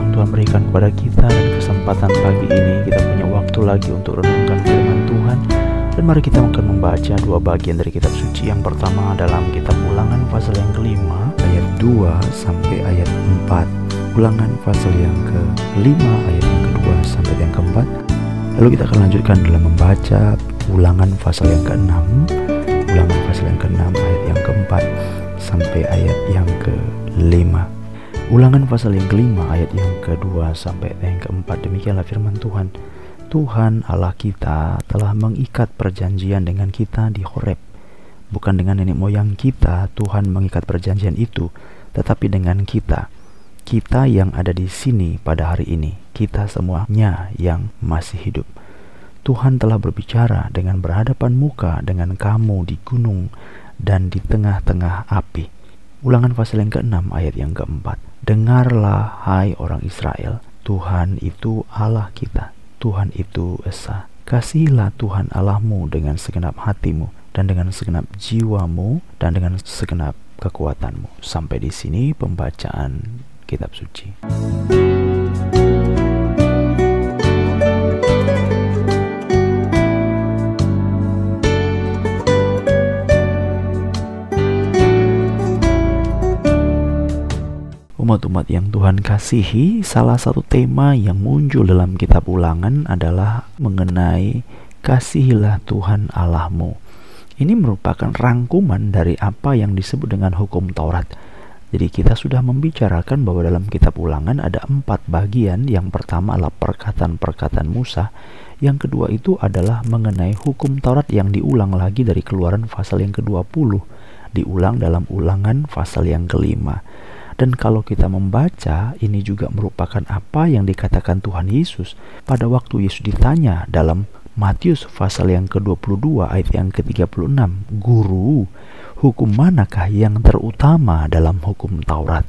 yang Tuhan berikan kepada kita Dan kesempatan pagi ini kita punya waktu lagi untuk renungkan firman Tuhan. Dan mari kita akan membaca dua bagian dari kitab suci. Yang pertama dalam kitab ulangan pasal yang kelima Ayat 2 sampai ayat 4 Ulangan pasal yang kelima ayat yang kedua sampai yang keempat. Lalu kita akan lanjutkan dalam membaca ulangan pasal yang keenam. Ulangan pasal yang keenam ayat yang keempat sampai ayat yang kelima. Ulangan pasal yang kelima ayat yang kedua sampai yang keempat demikianlah firman Tuhan. Tuhan Allah kita telah mengikat perjanjian dengan kita di Horeb. Bukan dengan nenek moyang kita Tuhan mengikat perjanjian itu, tetapi dengan kita. Kita yang ada di sini pada hari ini, kita semuanya yang masih hidup. Tuhan telah berbicara dengan berhadapan muka dengan kamu di gunung dan di tengah-tengah api. Ulangan pasal yang ke-6 ayat yang keempat. Dengarlah hai orang Israel, Tuhan itu Allah kita, Tuhan itu Esa. Kasihilah Tuhan Allahmu dengan segenap hatimu dan dengan segenap jiwamu dan dengan segenap kekuatanmu. Sampai di sini pembacaan kitab suci. Umat-umat yang Tuhan kasihi, salah satu tema yang muncul dalam kitab ulangan adalah mengenai kasihilah Tuhan Allahmu. Ini merupakan rangkuman dari apa yang disebut dengan hukum Taurat. Jadi kita sudah membicarakan bahwa dalam kitab ulangan ada empat bagian. Yang pertama adalah perkataan-perkataan Musa. Yang kedua itu adalah mengenai hukum Taurat yang diulang lagi dari keluaran pasal yang ke-20. Diulang dalam ulangan pasal yang kelima. Dan kalau kita membaca, ini juga merupakan apa yang dikatakan Tuhan Yesus pada waktu Yesus ditanya dalam Matius pasal yang ke-22 ayat yang ke-36. Guru, hukum manakah yang terutama dalam hukum Taurat?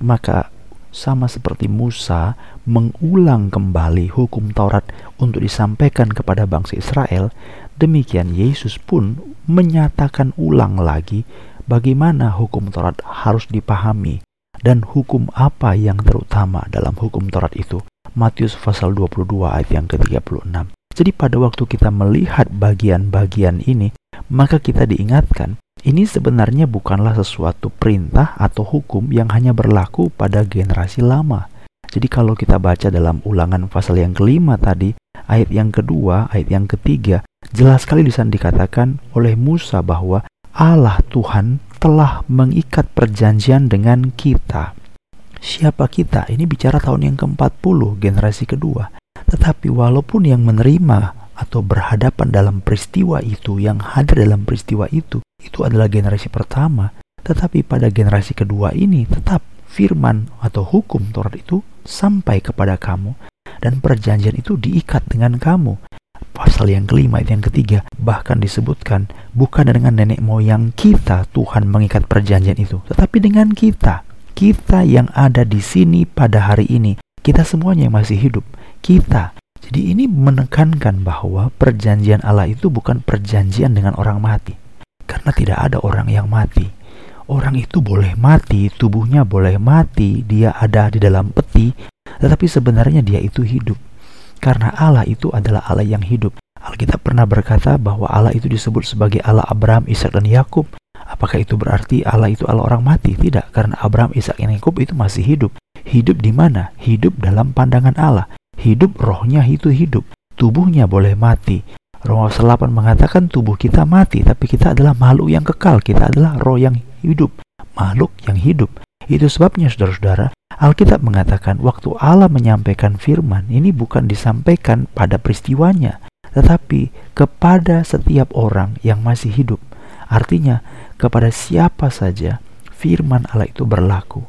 Maka sama seperti Musa mengulang kembali hukum Taurat untuk disampaikan kepada bangsa Israel, demikian Yesus pun menyatakan ulang lagi bagaimana hukum Taurat harus dipahami dan hukum apa yang terutama dalam hukum Taurat itu. Matius pasal 22 ayat yang ke-36. Jadi pada waktu kita melihat bagian-bagian ini, maka kita diingatkan, ini sebenarnya bukanlah sesuatu perintah atau hukum yang hanya berlaku pada generasi lama. Jadi kalau kita baca dalam ulangan pasal yang kelima tadi, ayat yang kedua, ayat yang ketiga, jelas sekali di sana dikatakan oleh Musa bahwa Allah Tuhan telah mengikat perjanjian dengan kita. Siapa kita? Ini bicara tahun yang ke-40, generasi kedua. Tetapi walaupun yang menerima atau berhadapan dalam peristiwa itu, yang hadir dalam peristiwa itu, itu adalah generasi pertama. Tetapi pada generasi kedua ini tetap firman atau hukum Taurat itu sampai kepada kamu dan perjanjian itu diikat dengan kamu pasal yang kelima ayat yang ketiga bahkan disebutkan bukan dengan nenek moyang kita Tuhan mengikat perjanjian itu tetapi dengan kita kita yang ada di sini pada hari ini. Kita semuanya yang masih hidup kita. Jadi ini menekankan bahwa perjanjian Allah itu bukan perjanjian dengan orang mati. Karena tidak ada orang yang mati. Orang itu boleh mati tubuhnya boleh mati dia ada di dalam peti tetapi sebenarnya dia itu hidup karena Allah itu adalah Allah yang hidup. Alkitab pernah berkata bahwa Allah itu disebut sebagai Allah Abraham, Ishak dan Yakub. Apakah itu berarti Allah itu Allah orang mati? Tidak, karena Abraham, Ishak dan Yakub itu masih hidup. Hidup di mana? Hidup dalam pandangan Allah. Hidup rohnya itu hidup. Tubuhnya boleh mati. Roma 8 mengatakan tubuh kita mati, tapi kita adalah makhluk yang kekal. Kita adalah roh yang hidup. Makhluk yang hidup. Itu sebabnya saudara-saudara, Alkitab mengatakan waktu Allah menyampaikan firman ini bukan disampaikan pada peristiwanya, tetapi kepada setiap orang yang masih hidup. Artinya, kepada siapa saja firman Allah itu berlaku.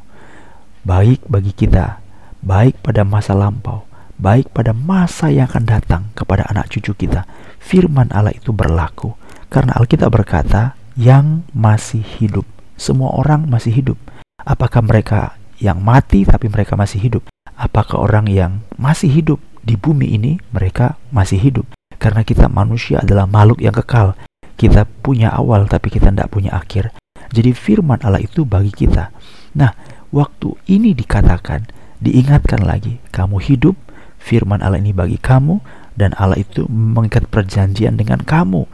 Baik bagi kita, baik pada masa lampau, baik pada masa yang akan datang kepada anak cucu kita. Firman Allah itu berlaku karena Alkitab berkata, yang masih hidup. Semua orang masih hidup. Apakah mereka yang mati tapi mereka masih hidup? Apakah orang yang masih hidup di bumi ini mereka masih hidup? Karena kita manusia adalah makhluk yang kekal. Kita punya awal tapi kita tidak punya akhir. Jadi firman Allah itu bagi kita. Nah, waktu ini dikatakan, diingatkan lagi, kamu hidup, firman Allah ini bagi kamu, dan Allah itu mengikat perjanjian dengan kamu.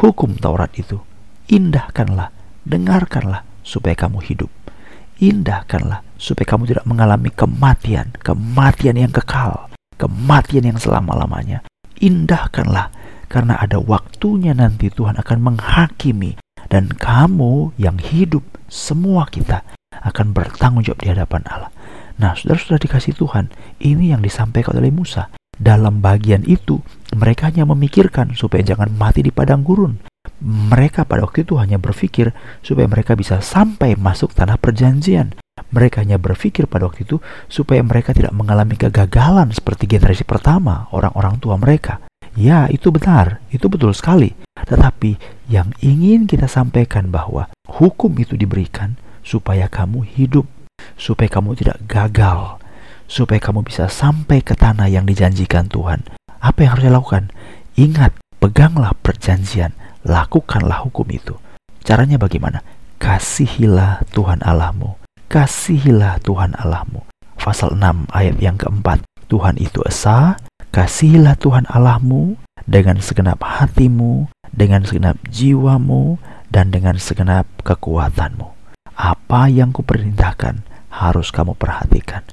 Hukum Taurat itu, indahkanlah, dengarkanlah, supaya kamu hidup. Indahkanlah, supaya kamu tidak mengalami kematian, kematian yang kekal, kematian yang selama-lamanya. Indahkanlah, karena ada waktunya nanti Tuhan akan menghakimi dan kamu yang hidup semua kita akan bertanggung jawab di hadapan Allah. Nah, saudara-saudara dikasih Tuhan, ini yang disampaikan oleh Musa. Dalam bagian itu, mereka hanya memikirkan supaya jangan mati di padang gurun. Mereka pada waktu itu hanya berpikir supaya mereka bisa sampai masuk tanah perjanjian. Mereka hanya berpikir pada waktu itu supaya mereka tidak mengalami kegagalan seperti generasi pertama, orang-orang tua mereka. Ya, itu benar, itu betul sekali. Tetapi yang ingin kita sampaikan bahwa hukum itu diberikan supaya kamu hidup, supaya kamu tidak gagal, supaya kamu bisa sampai ke tanah yang dijanjikan Tuhan. Apa yang harus dilakukan? Ingat, peganglah perjanjian, lakukanlah hukum itu. Caranya bagaimana? Kasihilah Tuhan Allahmu. Kasihilah Tuhan Allahmu. Pasal 6 ayat yang keempat. Tuhan itu esa, Kasihilah Tuhan Allahmu dengan segenap hatimu, dengan segenap jiwamu, dan dengan segenap kekuatanmu. Apa yang kuperintahkan harus kamu perhatikan.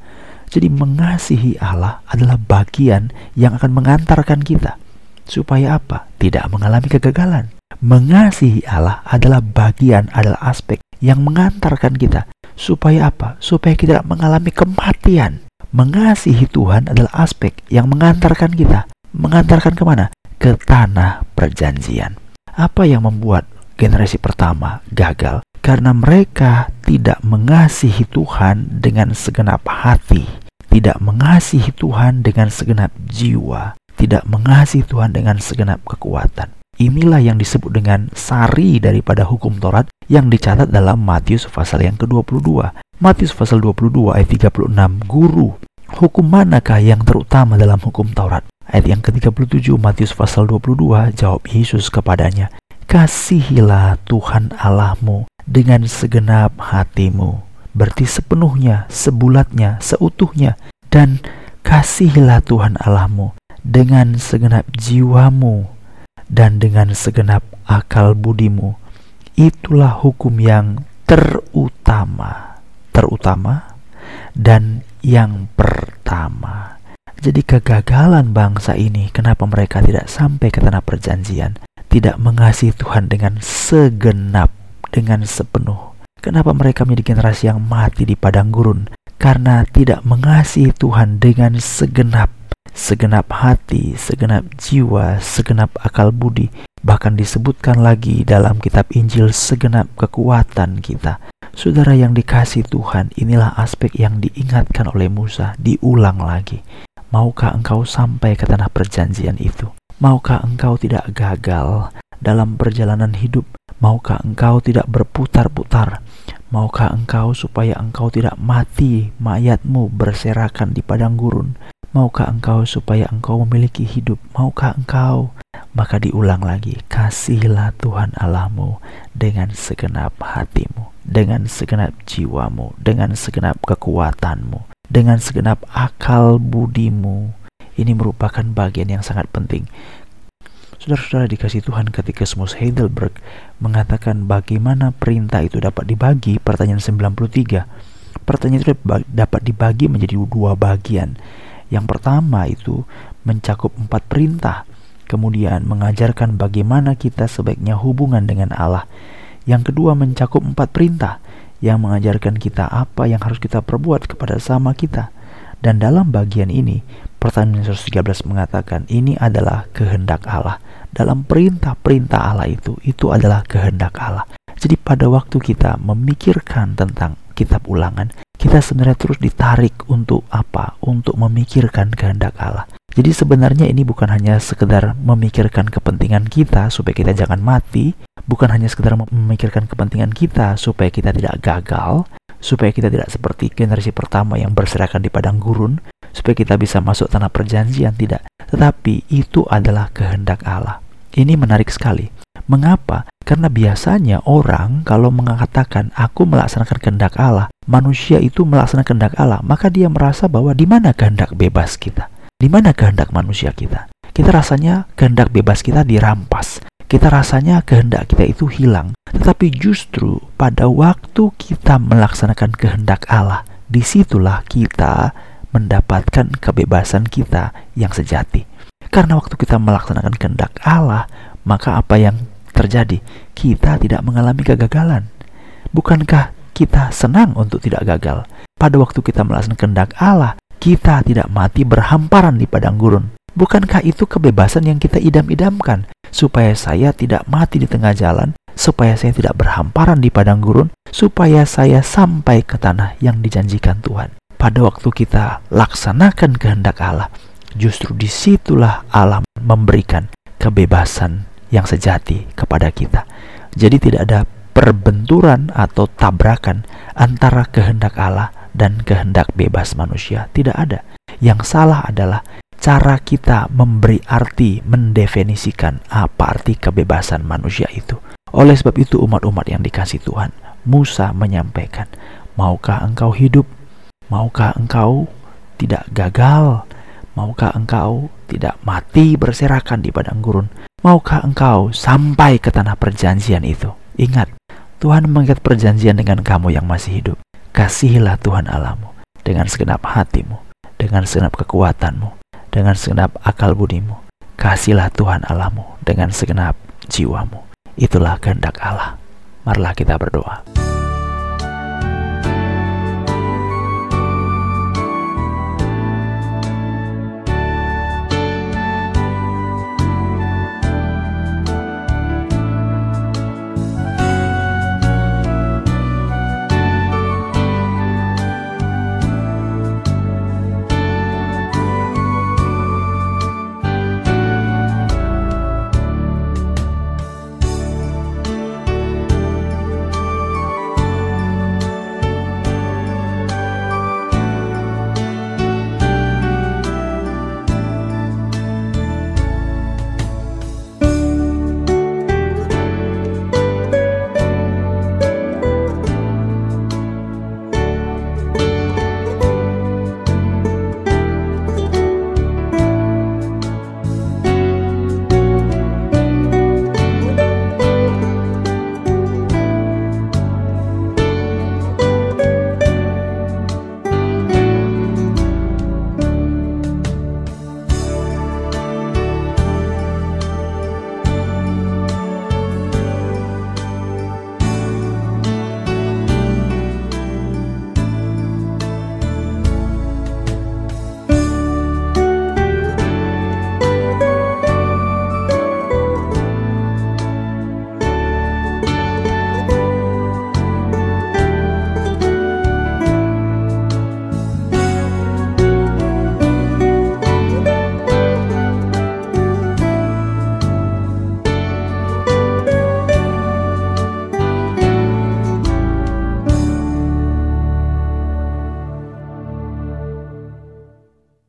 Jadi mengasihi Allah adalah bagian yang akan mengantarkan kita. Supaya apa? Tidak mengalami kegagalan. Mengasihi Allah adalah bagian, adalah aspek yang mengantarkan kita. Supaya apa? Supaya kita tidak mengalami kematian. Mengasihi Tuhan adalah aspek yang mengantarkan kita. Mengantarkan ke mana? Ke tanah perjanjian. Apa yang membuat generasi pertama gagal? Karena mereka tidak mengasihi Tuhan dengan segenap hati. Tidak mengasihi Tuhan dengan segenap jiwa. Tidak mengasihi Tuhan dengan segenap kekuatan. Inilah yang disebut dengan sari daripada hukum Taurat yang dicatat dalam Matius pasal yang ke-22. Matius pasal 22 ayat 36, Guru, hukum manakah yang terutama dalam hukum Taurat? Ayat yang ke-37 Matius pasal 22 jawab Yesus kepadanya, Kasihilah Tuhan Allahmu dengan segenap hatimu, berarti sepenuhnya, sebulatnya, seutuhnya, dan kasihilah Tuhan Allahmu dengan segenap jiwamu dan dengan segenap akal budimu. Itulah hukum yang terutama terutama dan yang pertama. Jadi kegagalan bangsa ini kenapa mereka tidak sampai ke tanah perjanjian, tidak mengasihi Tuhan dengan segenap, dengan sepenuh. Kenapa mereka menjadi generasi yang mati di padang gurun? Karena tidak mengasihi Tuhan dengan segenap, segenap hati, segenap jiwa, segenap akal budi. Bahkan disebutkan lagi dalam kitab Injil segenap kekuatan kita Saudara yang dikasih Tuhan, inilah aspek yang diingatkan oleh Musa, diulang lagi. Maukah engkau sampai ke tanah perjanjian itu? Maukah engkau tidak gagal dalam perjalanan hidup? Maukah engkau tidak berputar-putar? Maukah engkau supaya engkau tidak mati, mayatmu berserakan di padang gurun? Maukah engkau supaya engkau memiliki hidup? Maukah engkau? Maka diulang lagi, kasihilah Tuhan Allahmu dengan segenap hatimu dengan segenap jiwamu, dengan segenap kekuatanmu, dengan segenap akal budimu. Ini merupakan bagian yang sangat penting. Saudara-saudara dikasih Tuhan ketika Smus Heidelberg mengatakan bagaimana perintah itu dapat dibagi, pertanyaan 93. Pertanyaan itu dapat dibagi menjadi dua bagian. Yang pertama itu mencakup empat perintah, kemudian mengajarkan bagaimana kita sebaiknya hubungan dengan Allah yang kedua mencakup empat perintah yang mengajarkan kita apa yang harus kita perbuat kepada sama kita. Dan dalam bagian ini, pertanyaan 113 mengatakan ini adalah kehendak Allah. Dalam perintah-perintah Allah itu, itu adalah kehendak Allah. Jadi pada waktu kita memikirkan tentang kitab ulangan, kita sebenarnya terus ditarik untuk apa? Untuk memikirkan kehendak Allah. Jadi sebenarnya ini bukan hanya sekedar memikirkan kepentingan kita supaya kita jangan mati, bukan hanya sekedar memikirkan kepentingan kita supaya kita tidak gagal, supaya kita tidak seperti generasi pertama yang berserakan di padang gurun, supaya kita bisa masuk tanah perjanjian tidak. Tetapi itu adalah kehendak Allah. Ini menarik sekali. Mengapa? Karena biasanya orang kalau mengatakan aku melaksanakan kehendak Allah, manusia itu melaksanakan kehendak Allah, maka dia merasa bahwa di mana kehendak bebas kita? Di mana kehendak manusia kita? Kita rasanya kehendak bebas kita dirampas. Kita rasanya kehendak kita itu hilang. Tetapi justru pada waktu kita melaksanakan kehendak Allah, di situlah kita mendapatkan kebebasan kita yang sejati. Karena waktu kita melaksanakan kehendak Allah, maka apa yang terjadi? Kita tidak mengalami kegagalan. Bukankah kita senang untuk tidak gagal? Pada waktu kita melaksanakan kehendak Allah, kita tidak mati berhamparan di padang gurun. Bukankah itu kebebasan yang kita idam-idamkan? Supaya saya tidak mati di tengah jalan, supaya saya tidak berhamparan di padang gurun, supaya saya sampai ke tanah yang dijanjikan Tuhan. Pada waktu kita laksanakan kehendak Allah, justru di situlah Allah memberikan kebebasan yang sejati kepada kita. Jadi tidak ada perbenturan atau tabrakan antara kehendak Allah dan kehendak bebas manusia. Tidak ada. Yang salah adalah cara kita memberi arti, mendefinisikan apa arti kebebasan manusia itu. Oleh sebab itu umat-umat yang dikasih Tuhan, Musa menyampaikan, Maukah engkau hidup? Maukah engkau tidak gagal? Maukah engkau tidak mati berserakan di padang gurun? Maukah engkau sampai ke tanah perjanjian itu? Ingat, Tuhan mengikat perjanjian dengan kamu yang masih hidup. Kasihilah Tuhan Allahmu dengan segenap hatimu, dengan segenap kekuatanmu, dengan segenap akal budimu. Kasihlah Tuhan Allahmu dengan segenap jiwamu. Itulah kehendak Allah. Marilah kita berdoa.